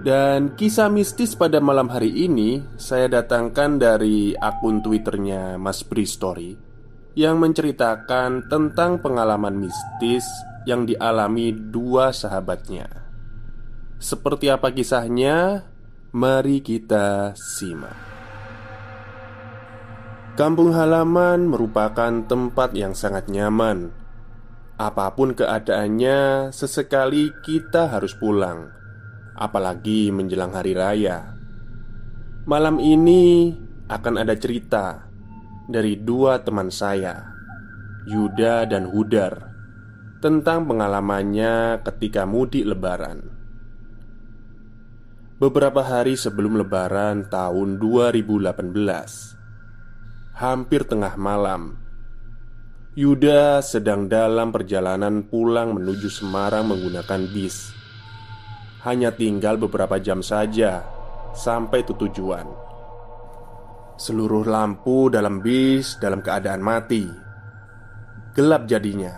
dan kisah mistis pada malam hari ini saya datangkan dari akun twitternya Mas Bri Story Yang menceritakan tentang pengalaman mistis yang dialami dua sahabatnya. Seperti apa kisahnya? Mari kita simak. Kampung halaman merupakan tempat yang sangat nyaman. Apa pun keadaannya, sesekali kita harus pulang apalagi menjelang hari raya. Malam ini akan ada cerita dari dua teman saya, Yuda dan Hudar, tentang pengalamannya ketika mudik Lebaran. Beberapa hari sebelum Lebaran tahun 2018, hampir tengah malam, Yuda sedang dalam perjalanan pulang menuju Semarang menggunakan bis hanya tinggal beberapa jam saja sampai tujuan. Seluruh lampu dalam bis dalam keadaan mati. Gelap jadinya.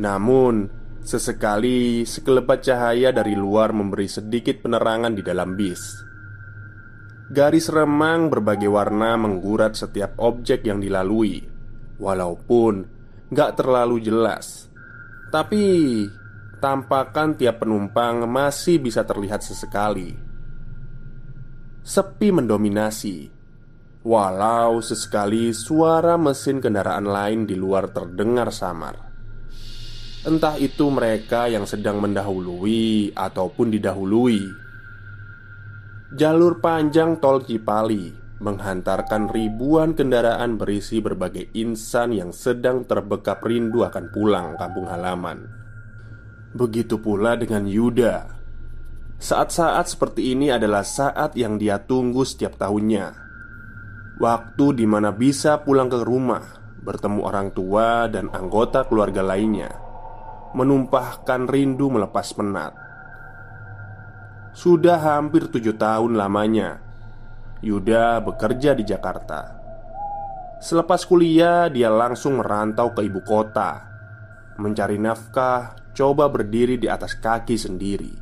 Namun, sesekali sekelebat cahaya dari luar memberi sedikit penerangan di dalam bis. Garis remang berbagai warna menggurat setiap objek yang dilalui, walaupun gak terlalu jelas. Tapi Tampakan tiap penumpang masih bisa terlihat sesekali. Sepi mendominasi. Walau sesekali suara mesin kendaraan lain di luar terdengar samar. Entah itu mereka yang sedang mendahului ataupun didahului. Jalur panjang tol Cipali menghantarkan ribuan kendaraan berisi berbagai insan yang sedang terbekap rindu akan pulang kampung halaman. Begitu pula dengan Yuda. Saat-saat seperti ini adalah saat yang dia tunggu setiap tahunnya. Waktu di mana bisa pulang ke rumah, bertemu orang tua dan anggota keluarga lainnya, menumpahkan rindu melepas penat. Sudah hampir tujuh tahun lamanya, Yuda bekerja di Jakarta. Selepas kuliah, dia langsung merantau ke ibu kota, mencari nafkah coba berdiri di atas kaki sendiri.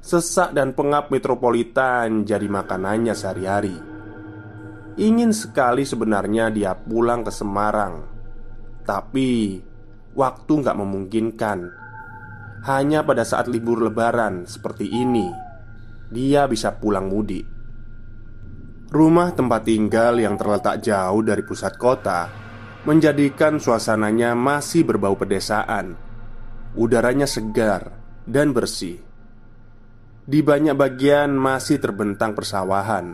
Sesak dan pengap metropolitan jadi makanannya sehari-hari. Ingin sekali sebenarnya dia pulang ke Semarang, tapi waktu nggak memungkinkan. Hanya pada saat libur Lebaran seperti ini, dia bisa pulang mudik. Rumah tempat tinggal yang terletak jauh dari pusat kota menjadikan suasananya masih berbau pedesaan Udaranya segar dan bersih. Di banyak bagian masih terbentang persawahan.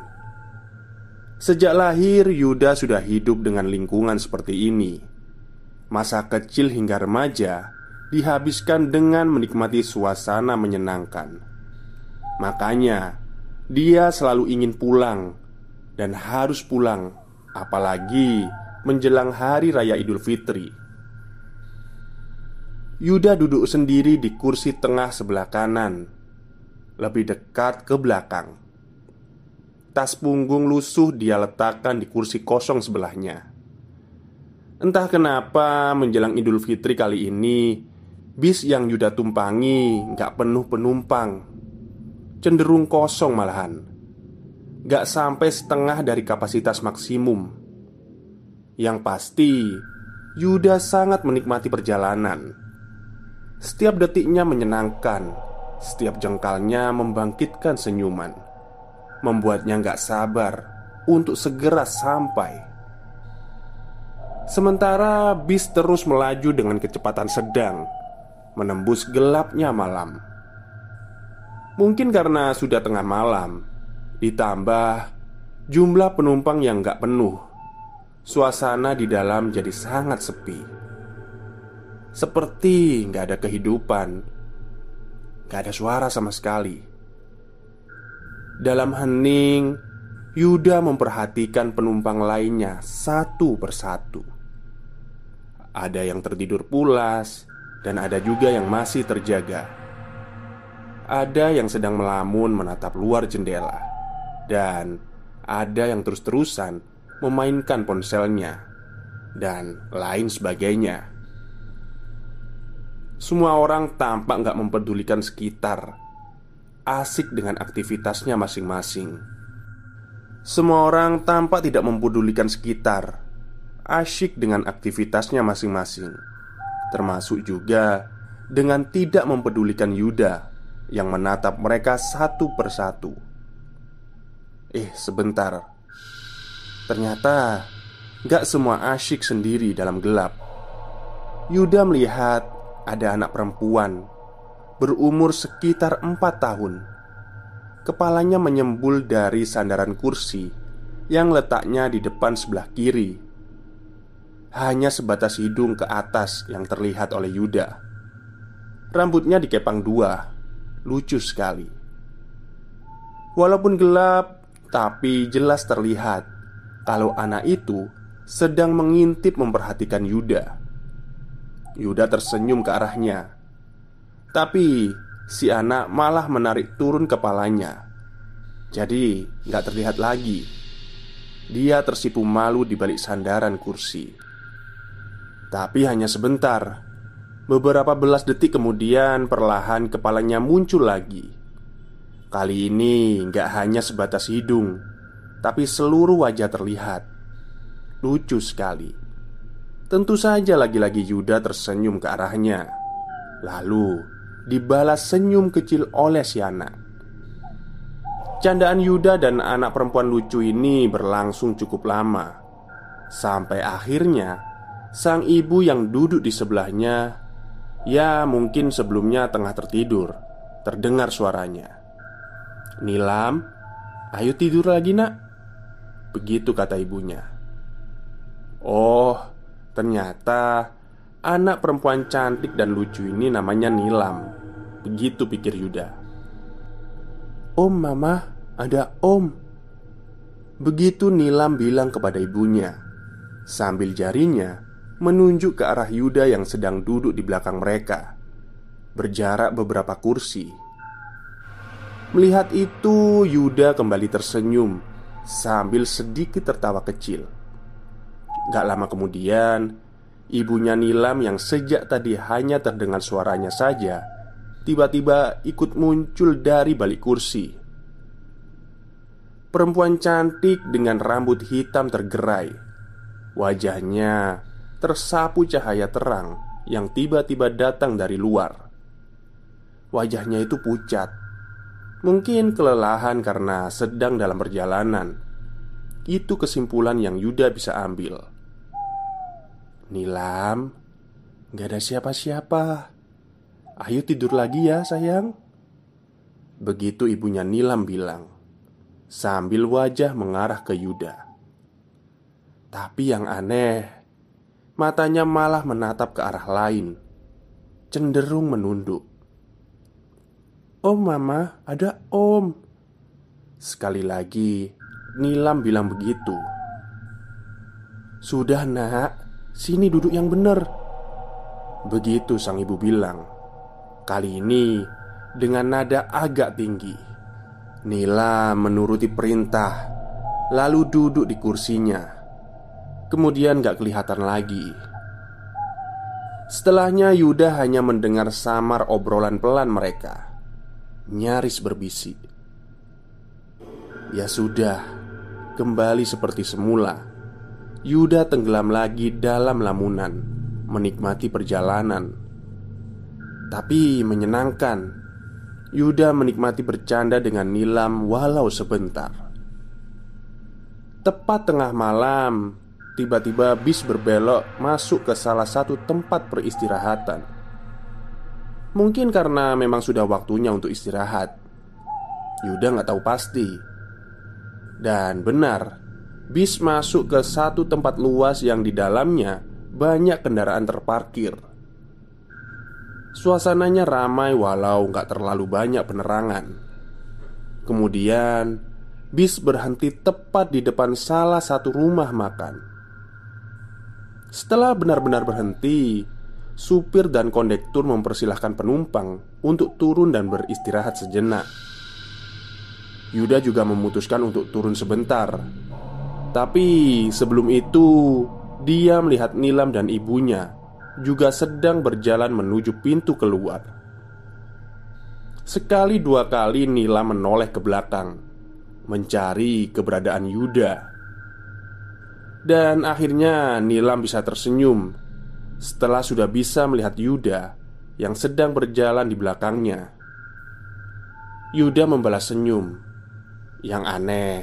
Sejak lahir, Yuda sudah hidup dengan lingkungan seperti ini. Masa kecil hingga remaja dihabiskan dengan menikmati suasana menyenangkan. Makanya, dia selalu ingin pulang dan harus pulang, apalagi menjelang hari raya Idul Fitri. Yuda duduk sendiri di kursi tengah sebelah kanan, lebih dekat ke belakang. Tas punggung lusuh dia letakkan di kursi kosong sebelahnya. Entah kenapa menjelang Idul Fitri kali ini Bis yang Yuda tumpangi nggak penuh penumpang Cenderung kosong malahan Gak sampai setengah dari kapasitas maksimum Yang pasti Yuda sangat menikmati perjalanan setiap detiknya menyenangkan Setiap jengkalnya membangkitkan senyuman Membuatnya nggak sabar Untuk segera sampai. Sementara bis terus melaju dengan kecepatan sedang Menembus gelapnya malam. Mungkin karena sudah tengah malam Ditambah jumlah penumpang yang nggak penuh Suasana di dalam jadi sangat sepi seperti nggak ada kehidupan Gak ada suara sama sekali Dalam hening, Yuda memperhatikan penumpang lainnya satu persatu. Ada yang tertidur pulas, dan ada juga yang masih terjaga. Ada yang sedang melamun menatap luar jendela, dan ada yang terus-terusan memainkan ponselnya, dan lain sebagainya. Semua orang tampak nggak mempedulikan sekitar, asik dengan aktivitasnya masing-masing. Semua orang tampak tidak mempedulikan sekitar, asyik dengan aktivitasnya masing-masing, termasuk juga dengan tidak mempedulikan Yuda yang menatap mereka satu persatu. Eh, sebentar. Ternyata gak semua asyik sendiri dalam gelap. Yuda melihat ada anak perempuan berumur sekitar empat tahun. Kepalanya menyembul dari sandaran kursi yang letaknya di depan sebelah kiri. Hanya sebatas hidung ke atas yang terlihat oleh Yuda. Rambutnya dikepang dua lucu sekali. Walaupun gelap, tapi jelas terlihat kalau anak itu sedang mengintip memperhatikan Yuda. Yuda tersenyum ke arahnya, tapi si anak malah menarik turun kepalanya. Jadi, nggak terlihat lagi. Dia tersipu malu di balik sandaran kursi. Tapi hanya sebentar Beberapa belas detik kemudian perlahan kepalanya muncul lagi Kali ini nggak hanya sebatas hidung Tapi seluruh wajah terlihat Lucu sekali Tentu saja lagi-lagi Yuda tersenyum ke arahnya. Lalu dibalas senyum kecil oleh si anak. Candaan Yuda dan anak perempuan lucu ini berlangsung cukup lama. Sampai akhirnya Sang ibu yang duduk di sebelahnya Ya mungkin sebelumnya tengah tertidur Terdengar suaranya. Nilam Ayo tidur lagi nak Begitu kata ibunya. Oh Ternyata Anak perempuan cantik dan lucu ini namanya Nilam Begitu pikir Yuda Om mama Ada om Begitu Nilam bilang kepada ibunya Sambil jarinya menunjuk ke arah Yuda yang sedang duduk di belakang mereka, berjarak beberapa kursi. Melihat itu, Yuda kembali tersenyum sambil sedikit tertawa kecil. Gak lama kemudian, ibunya Nilam yang sejak tadi hanya terdengar suaranya saja, tiba-tiba ikut muncul dari balik kursi. Perempuan cantik dengan rambut hitam tergerai, wajahnya tersapu cahaya terang yang tiba-tiba datang dari luar. Wajahnya itu pucat, mungkin kelelahan karena sedang dalam perjalanan. Itu kesimpulan yang Yuda bisa ambil. Nilam, gak ada siapa-siapa. Ayo tidur lagi ya, sayang. Begitu ibunya Nilam bilang, sambil wajah mengarah ke Yuda. Tapi yang aneh, Matanya malah menatap ke arah lain Cenderung menunduk Om mama, ada om Sekali lagi Nilam bilang begitu Sudah nak Sini duduk yang benar. Begitu sang ibu bilang. Kali ini Dengan nada agak tinggi Nila menuruti perintah Lalu duduk di kursinya. Kemudian gak kelihatan lagi. Setelahnya Yuda hanya mendengar samar obrolan pelan mereka. Nyaris berbisik. Ya sudah Kembali seperti semula Yuda tenggelam lagi dalam lamunan Menikmati perjalanan. Tapi menyenangkan Yuda menikmati bercanda dengan Nilam walau sebentar. Tepat tengah malam Tiba-tiba bis berbelok masuk ke salah satu tempat peristirahatan. Mungkin karena memang sudah waktunya untuk istirahat. Yuda nggak tahu pasti. Dan benar Bis masuk ke satu tempat luas yang di dalamnya banyak kendaraan terparkir Suasananya ramai walau nggak terlalu banyak penerangan Kemudian bis berhenti tepat di depan salah satu rumah makan. Setelah benar-benar berhenti, supir dan kondektur mempersilahkan penumpang untuk turun dan beristirahat sejenak. Yuda juga memutuskan untuk turun sebentar. Tapi sebelum itu, dia melihat Nilam dan ibunya juga sedang berjalan menuju pintu keluar. Sekali dua kali Nilam menoleh ke belakang mencari keberadaan Yuda. Dan akhirnya Nilam bisa tersenyum setelah sudah bisa melihat Yuda yang sedang berjalan di belakangnya. Yuda membalas senyum. Yang aneh,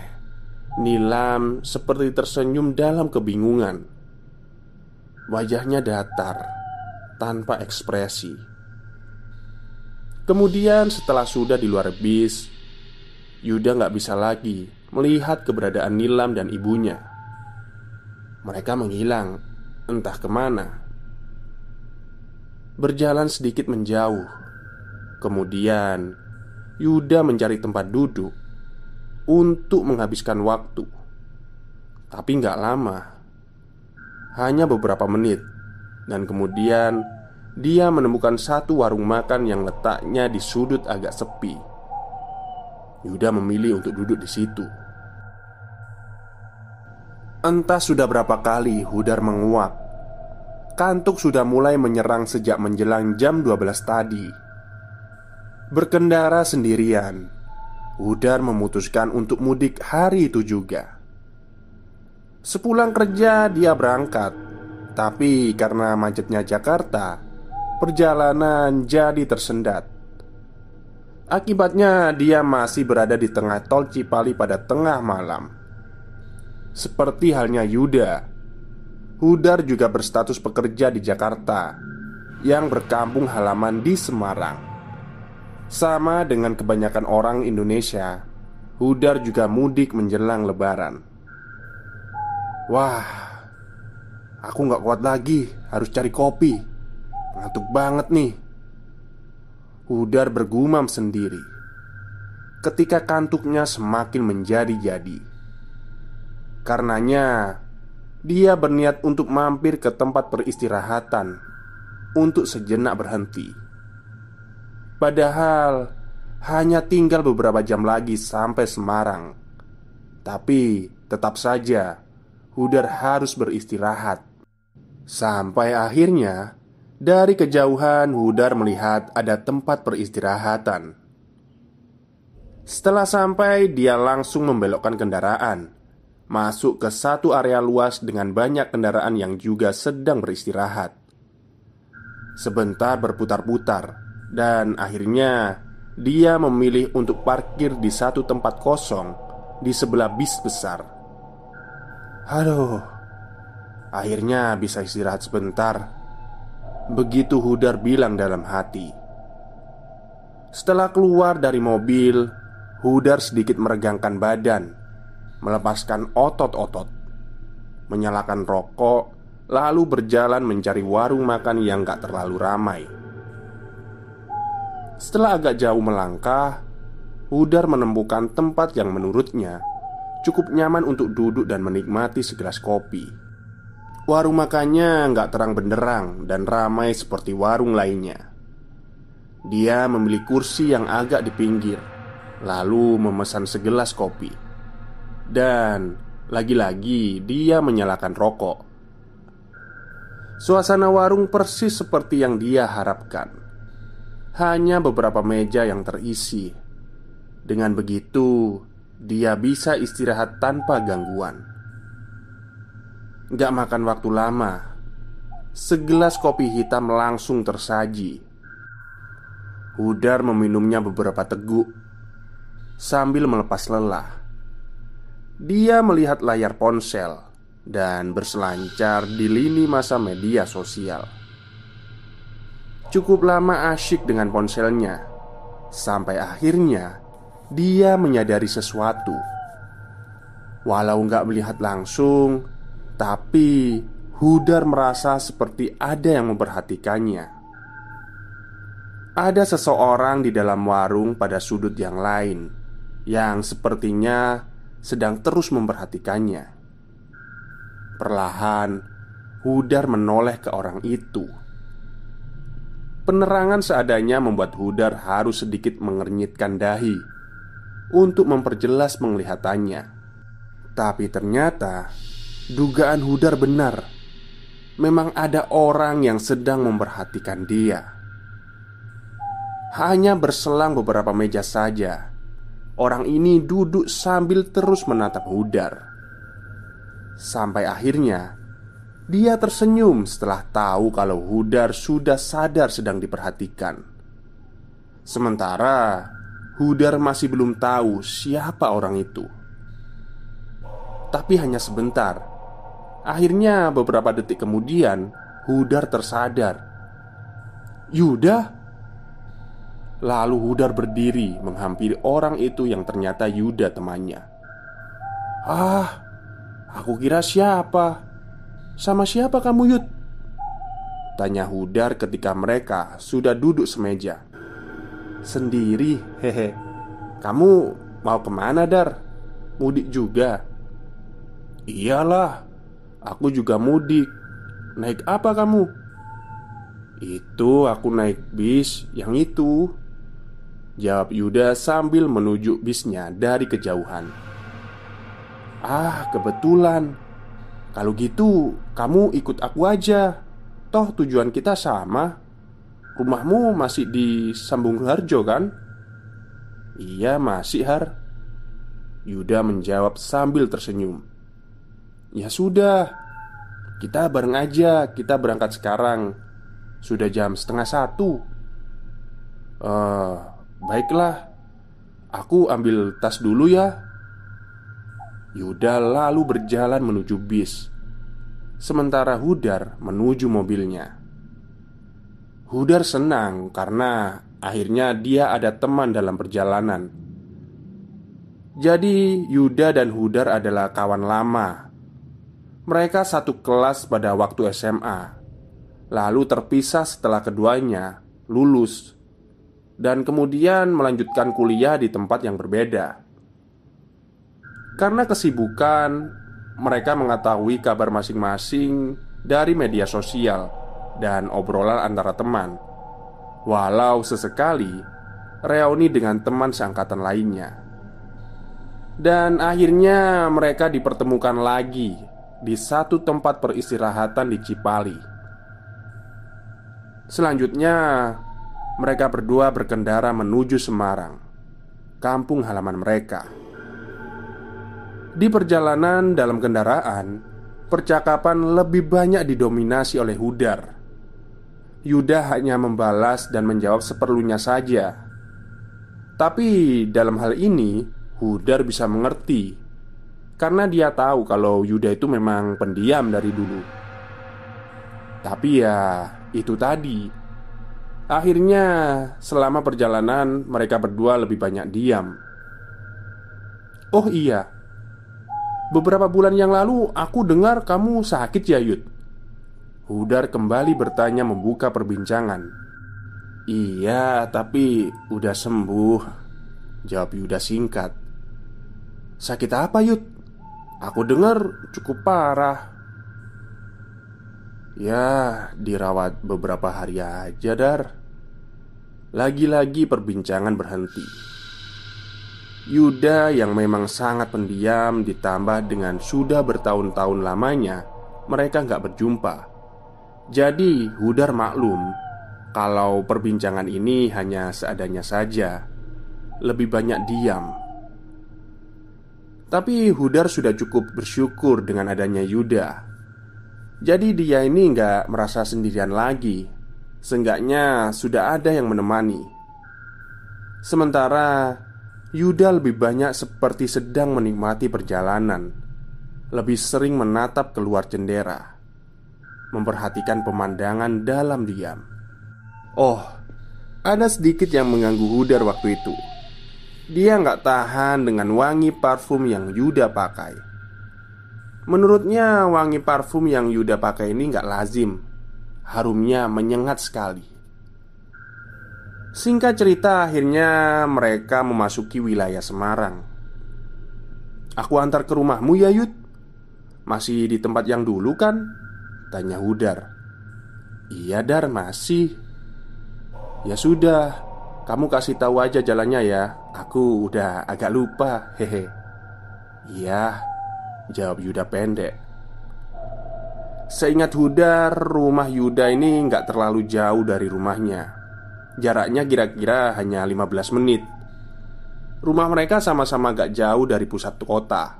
Nilam seperti tersenyum dalam kebingungan. Wajahnya datar, tanpa ekspresi. Kemudian, setelah sudah di luar bis, Yuda nggak bisa lagi melihat keberadaan Nilam dan ibunya. Mereka menghilang, entah ke mana. Berjalan sedikit menjauh, kemudian Yuda mencari tempat duduk untuk menghabiskan waktu. Tapi nggak lama, hanya beberapa menit, dan kemudian dia menemukan satu warung makan yang letaknya di sudut agak sepi. Yuda memilih untuk duduk di situ. Entah sudah berapa kali Hudar menguap. Kantuk sudah mulai menyerang sejak menjelang jam 12 tadi. Berkendara sendirian, Hudar memutuskan untuk mudik hari itu juga. Sepulang kerja dia berangkat, tapi karena macetnya Jakarta, perjalanan jadi tersendat. Akibatnya, dia masih berada di tengah tol Cipali pada tengah malam. Seperti halnya Yuda, Hudar juga berstatus pekerja di Jakarta yang berkampung halaman di Semarang. Sama dengan kebanyakan orang Indonesia, Hudar juga mudik menjelang Lebaran. Wah, aku nggak kuat lagi, harus cari kopi. Ngantuk banget nih. Hudar bergumam sendiri ketika kantuknya semakin menjadi-jadi. Karenanya, dia berniat untuk mampir ke tempat peristirahatan untuk sejenak berhenti. Padahal hanya tinggal beberapa jam lagi sampai Semarang, tapi tetap saja Hudar harus beristirahat sampai akhirnya dari kejauhan, Hudar melihat ada tempat peristirahatan. Setelah sampai, dia langsung membelokkan kendaraan, masuk ke satu area luas dengan banyak kendaraan yang juga sedang beristirahat. Sebentar berputar-putar, dan akhirnya dia memilih untuk parkir di satu tempat kosong di sebelah bis besar. Aduh, akhirnya bisa istirahat sebentar. Begitu Hudar bilang dalam hati. Setelah keluar dari mobil Hudar sedikit meregangkan badan Melepaskan otot-otot Menyalakan rokok Lalu berjalan mencari warung makan yang gak terlalu ramai Setelah agak jauh melangkah Hudar menemukan tempat yang menurutnya Cukup nyaman untuk duduk dan menikmati segelas kopi Warung makannya nggak terang benderang dan ramai seperti warung lainnya. Dia memilih kursi yang agak di pinggir, lalu memesan segelas kopi. Dan lagi-lagi dia menyalakan rokok. Suasana warung persis seperti yang dia harapkan. Hanya beberapa meja yang terisi. Dengan begitu, dia bisa istirahat tanpa gangguan. Gak makan waktu lama Segelas kopi hitam langsung tersaji Hudar meminumnya beberapa teguk Sambil melepas lelah Dia melihat layar ponsel Dan berselancar di lini masa media sosial Cukup lama asyik dengan ponselnya Sampai akhirnya Dia menyadari sesuatu Walau nggak melihat langsung tapi Hudar merasa seperti ada yang memperhatikannya. Ada seseorang di dalam warung pada sudut yang lain, yang sepertinya sedang terus memperhatikannya. Perlahan, Hudar menoleh ke orang itu. Penerangan seadanya membuat Hudar harus sedikit mengernyitkan dahi untuk memperjelas penglihatannya. Tapi ternyata dugaan Hudar benar. Memang ada orang yang sedang memperhatikan dia. Hanya berselang beberapa meja saja, orang ini duduk sambil terus menatap Hudar. Sampai akhirnya dia tersenyum setelah tahu kalau Hudar sudah sadar sedang diperhatikan. Sementara Hudar masih belum tahu siapa orang itu. Tapi hanya sebentar. Akhirnya beberapa detik kemudian Hudar tersadar. Yuda? Lalu Hudar berdiri menghampiri orang itu yang ternyata Yuda temannya. Ah, aku kira siapa? Sama siapa kamu Yud? Tanya Hudar ketika mereka sudah duduk semeja Sendiri, hehe Kamu mau ke mana Dar? Mudik juga? Iyalah Aku juga mudik Naik apa kamu? Itu aku naik bis yang itu Jawab Yuda sambil menuju bisnya dari kejauhan Ah kebetulan kalau gitu, kamu ikut aku aja. Toh tujuan kita sama. Rumahmu masih di Sambung Harjo kan? Iya, masih Har. Yuda menjawab sambil tersenyum. Ya sudah, kita bareng aja. Kita berangkat sekarang. Sudah jam setengah satu. Eh, uh, baiklah. Aku ambil tas dulu ya. Yuda lalu berjalan menuju bis. Sementara Hudar menuju mobilnya. Hudar senang karena akhirnya dia ada teman dalam perjalanan. Jadi Yuda dan Hudar adalah kawan lama. Mereka satu kelas pada waktu SMA Lalu terpisah setelah keduanya lulus Dan kemudian melanjutkan kuliah di tempat yang berbeda karena kesibukan, mereka mengetahui kabar masing-masing dari media sosial dan obrolan antara teman. Walau sesekali reuni dengan teman seangkatan lainnya. Dan akhirnya mereka dipertemukan lagi di satu tempat peristirahatan di Cipali. Selanjutnya, mereka berdua berkendara menuju Semarang, kampung halaman mereka. Di perjalanan dalam kendaraan, percakapan lebih banyak didominasi oleh Hudar. Yuda hanya membalas dan menjawab seperlunya saja. Tapi dalam hal ini, Hudar bisa mengerti karena dia tahu kalau Yuda itu memang pendiam dari dulu. Tapi ya, itu tadi. Akhirnya, selama perjalanan, mereka berdua lebih banyak diam. Oh iya, Beberapa bulan yang lalu aku dengar kamu sakit ya Yud? Hudar kembali bertanya membuka perbincangan. Iya tapi udah sembuh. Jawab Yuda singkat. Sakit apa Yud? Aku dengar cukup parah. Ya dirawat beberapa hari aja Dar. Lagi-lagi perbincangan berhenti Yuda yang memang sangat pendiam ditambah dengan sudah bertahun-tahun lamanya mereka nggak berjumpa. Jadi Hudar maklum kalau perbincangan ini hanya seadanya saja, lebih banyak diam. Tapi Hudar sudah cukup bersyukur dengan adanya Yuda. Jadi dia ini nggak merasa sendirian lagi. Seenggaknya sudah ada yang menemani. Sementara Yuda lebih banyak seperti sedang menikmati perjalanan. Lebih sering menatap keluar jendela. Memperhatikan pemandangan dalam diam. Oh, ada sedikit yang mengganggu Hudar waktu itu. Dia nggak tahan dengan wangi parfum yang Yuda pakai. Menurutnya wangi parfum yang Yuda pakai ini nggak lazim. Harumnya menyengat sekali Singkat cerita, akhirnya mereka memasuki wilayah Semarang. "Aku antar ke rumahmu ya, Yud." "Masih di tempat yang dulu kan?" tanya Hudar. "Iya, Dar, masih." "Ya sudah, kamu kasih tahu aja jalannya ya. Aku udah agak lupa." Hehe. "Iya," jawab Yuda pendek. Seingat Hudar, rumah Yuda ini nggak terlalu jauh dari rumahnya Jaraknya kira-kira hanya 15 menit. Rumah mereka sama-sama gak jauh dari pusat kota.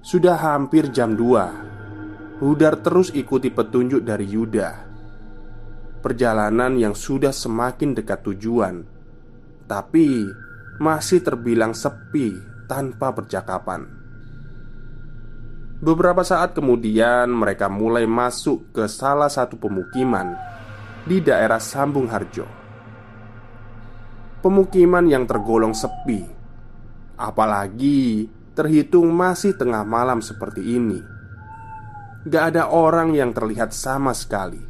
Sudah hampir jam 2 Hudar terus ikuti petunjuk dari Yuda. Perjalanan yang sudah semakin dekat tujuan Tapi masih terbilang sepi tanpa percakapan. Beberapa saat kemudian mereka mulai masuk ke salah satu pemukiman di daerah Sambung Harjo. Pemukiman yang tergolong sepi, apalagi terhitung masih tengah malam seperti ini. Gak ada orang yang terlihat sama sekali.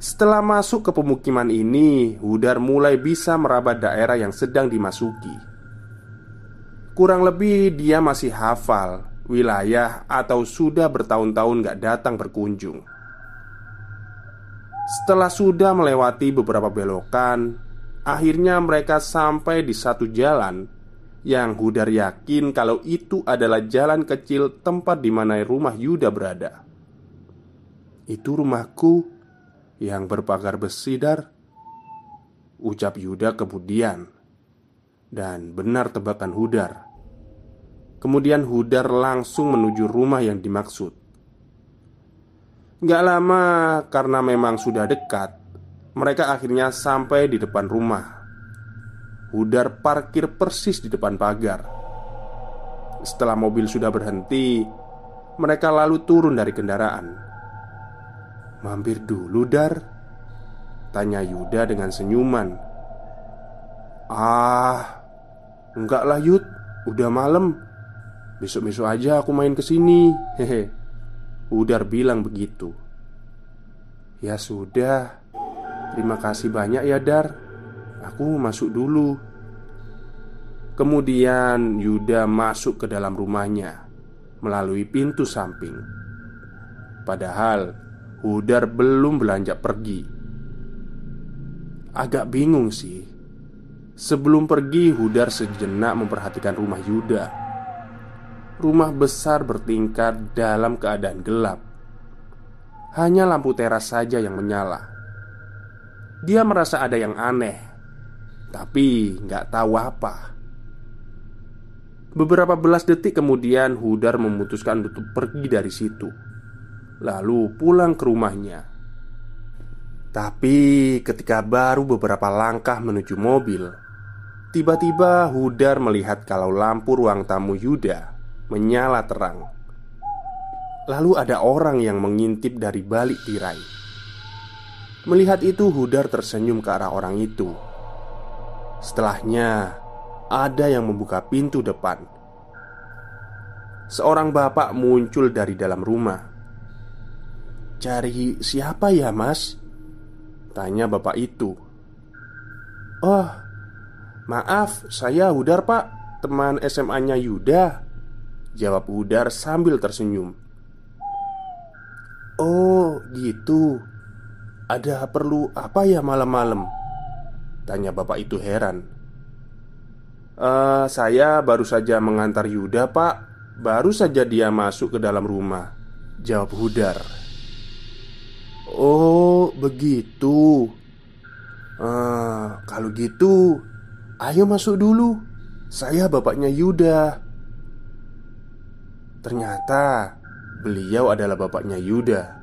Setelah masuk ke pemukiman ini, Hudar mulai bisa meraba daerah yang sedang dimasuki. Kurang lebih dia masih hafal wilayah atau sudah bertahun-tahun gak datang berkunjung. Setelah sudah melewati beberapa belokan, akhirnya mereka sampai di satu jalan yang Hudar yakin kalau itu adalah jalan kecil tempat di mana rumah Yuda berada. Itu rumahku yang berpagar besi, Dar. Ucap Yuda kemudian Dan benar tebakan Hudar Kemudian Hudar langsung menuju rumah yang dimaksud Gak lama karena memang sudah dekat Mereka akhirnya sampai di depan rumah. Hudar parkir persis di depan pagar. Setelah mobil sudah berhenti Mereka lalu turun dari kendaraan. Mampir dulu Dar Tanya Yuda dengan senyuman. Ah Enggak lah Yud. Udah malam. Besok-besok aja aku main ke sini. Hehe. Udar bilang begitu. Ya sudah. Terima kasih banyak ya Dar. Aku masuk dulu. Kemudian Yuda masuk ke dalam rumahnya Melalui pintu samping. Padahal Hudar belum belanja pergi. Agak bingung sih. Sebelum pergi Hudar sejenak memperhatikan rumah Yuda rumah besar bertingkat dalam keadaan gelap. Hanya lampu teras saja yang menyala. Dia merasa ada yang aneh, tapi nggak tahu apa. Beberapa belas detik kemudian, Hudar memutuskan untuk pergi dari situ, lalu pulang ke rumahnya. Tapi ketika baru beberapa langkah menuju mobil, tiba-tiba Hudar melihat kalau lampu ruang tamu Yuda menyala terang. Lalu ada orang yang mengintip dari balik tirai. Melihat itu, Hudar tersenyum ke arah orang itu. Setelahnya, ada yang membuka pintu depan. Seorang bapak muncul dari dalam rumah. "Cari siapa ya, Mas?" tanya bapak itu. "Oh, maaf, saya Hudar, Pak, teman SMA-nya Yuda." Jawab Udar sambil tersenyum. Oh gitu. Ada perlu apa ya malam-malam? Tanya bapak itu heran. Uh, Saya baru saja mengantar Yuda pak. Baru saja dia masuk ke dalam rumah Jawab Hudar. Oh begitu. Uh, Kalau gitu Ayo masuk dulu. Saya bapaknya Yuda Ternyata beliau adalah bapaknya Yuda.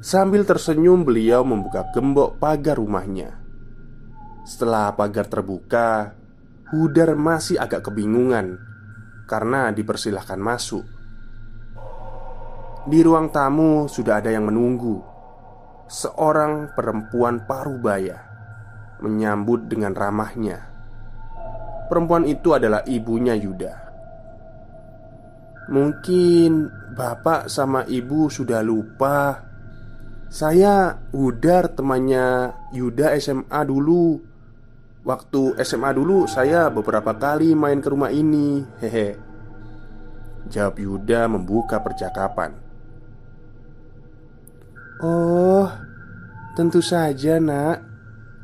Sambil tersenyum, beliau membuka gembok pagar rumahnya. Setelah pagar terbuka, Hudar masih agak kebingungan karena dipersilahkan masuk. Di ruang tamu sudah ada yang menunggu. Seorang perempuan parubaya menyambut dengan ramahnya. Perempuan itu adalah ibunya Yuda. Mungkin bapak sama ibu sudah lupa. Saya Hudar temannya Yuda SMA dulu. Waktu SMA dulu saya beberapa kali main ke rumah ini. Hehe. Jawab Yuda membuka percakapan. Oh Tentu saja nak.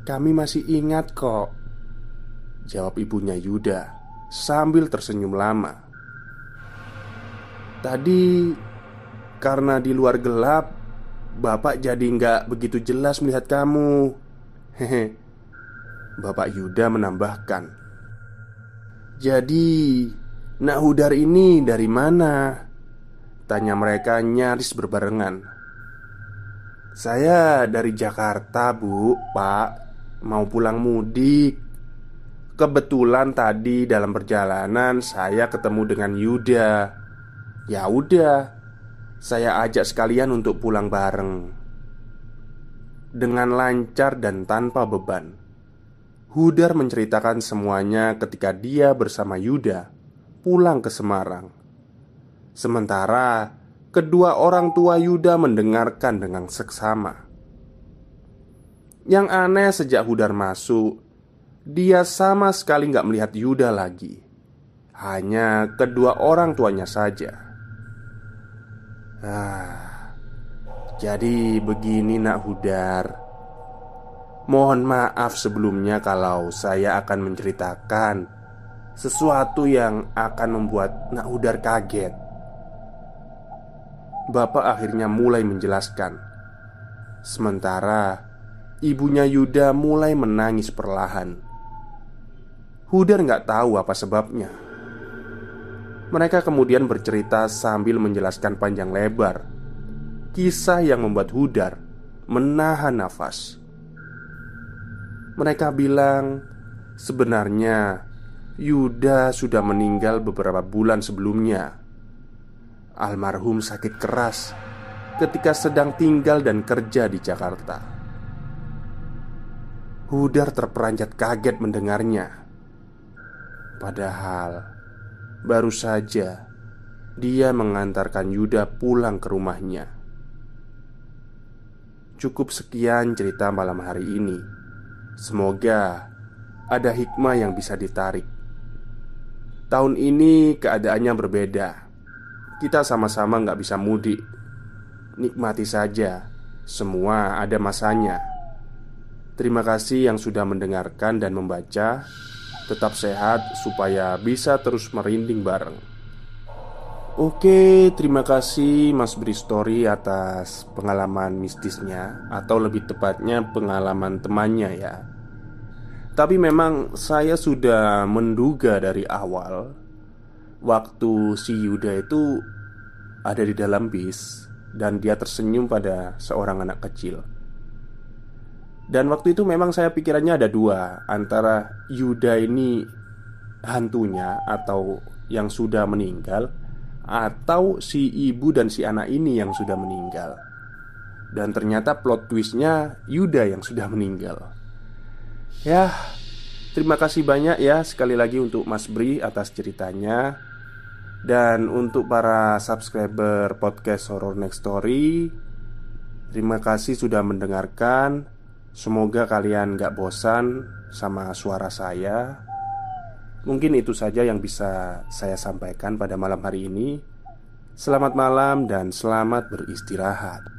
Kami masih ingat kok. Jawab ibunya Yuda Sambil tersenyum lama Tadi Karena di luar gelap Bapak jadi nggak begitu jelas melihat kamu. Hehe. Bapak Yuda menambahkan. Jadi Nak Hudar ini dari mana? Tanya mereka nyaris berbarengan. Saya dari Jakarta bu, pak. Mau pulang mudik. Kebetulan tadi dalam perjalanan saya ketemu dengan Yuda Ya udah Saya ajak sekalian untuk pulang bareng Dengan lancar dan tanpa beban Hudar menceritakan semuanya ketika dia bersama Yuda pulang ke Semarang. Sementara kedua orang tua Yuda mendengarkan dengan seksama. Yang aneh sejak Hudar masuk, dia sama sekali nggak melihat Yuda lagi. Hanya kedua orang tuanya saja. Ah, jadi begini nak Hudar. Mohon maaf sebelumnya kalau saya akan menceritakan sesuatu yang akan membuat Nak Udar kaget. Bapak akhirnya mulai menjelaskan. Sementara ibunya Yuda mulai menangis perlahan. Hudar nggak tahu apa sebabnya. Mereka kemudian bercerita sambil menjelaskan panjang lebar kisah yang membuat Hudar menahan nafas. Mereka bilang, sebenarnya Yuda sudah meninggal beberapa bulan sebelumnya. Almarhum sakit keras ketika sedang tinggal dan kerja di Jakarta. Hudar terperanjat kaget mendengarnya. Padahal baru saja dia mengantarkan Yuda pulang ke rumahnya. Cukup sekian cerita malam hari ini. Semoga ada hikmah yang bisa ditarik. Tahun ini keadaannya berbeda. Kita sama-sama nggak bisa mudik. Nikmati saja, semua ada masanya. Terima kasih yang sudah mendengarkan dan membaca. Tetap sehat supaya bisa terus merinding bareng. Oke, terima kasih Mas Bri Story atas pengalaman mistisnya Atau lebih tepatnya pengalaman temannya ya Tapi memang saya sudah menduga dari awal Waktu si Yuda itu ada di dalam bis Dan dia tersenyum pada seorang anak kecil Dan waktu itu memang saya pikirannya ada dua Antara Yuda ini hantunya atau yang sudah meninggal atau si ibu dan si anak ini yang sudah meninggal. Dan ternyata plot twistnya Yuda yang sudah meninggal. Ya, terima kasih banyak ya sekali lagi untuk Mas Bri atas ceritanya. Dan untuk para subscriber podcast Horror Next Story Terima kasih sudah mendengarkan Semoga kalian gak bosan sama suara saya Mungkin itu saja yang bisa saya sampaikan pada malam hari ini. Selamat malam dan selamat beristirahat.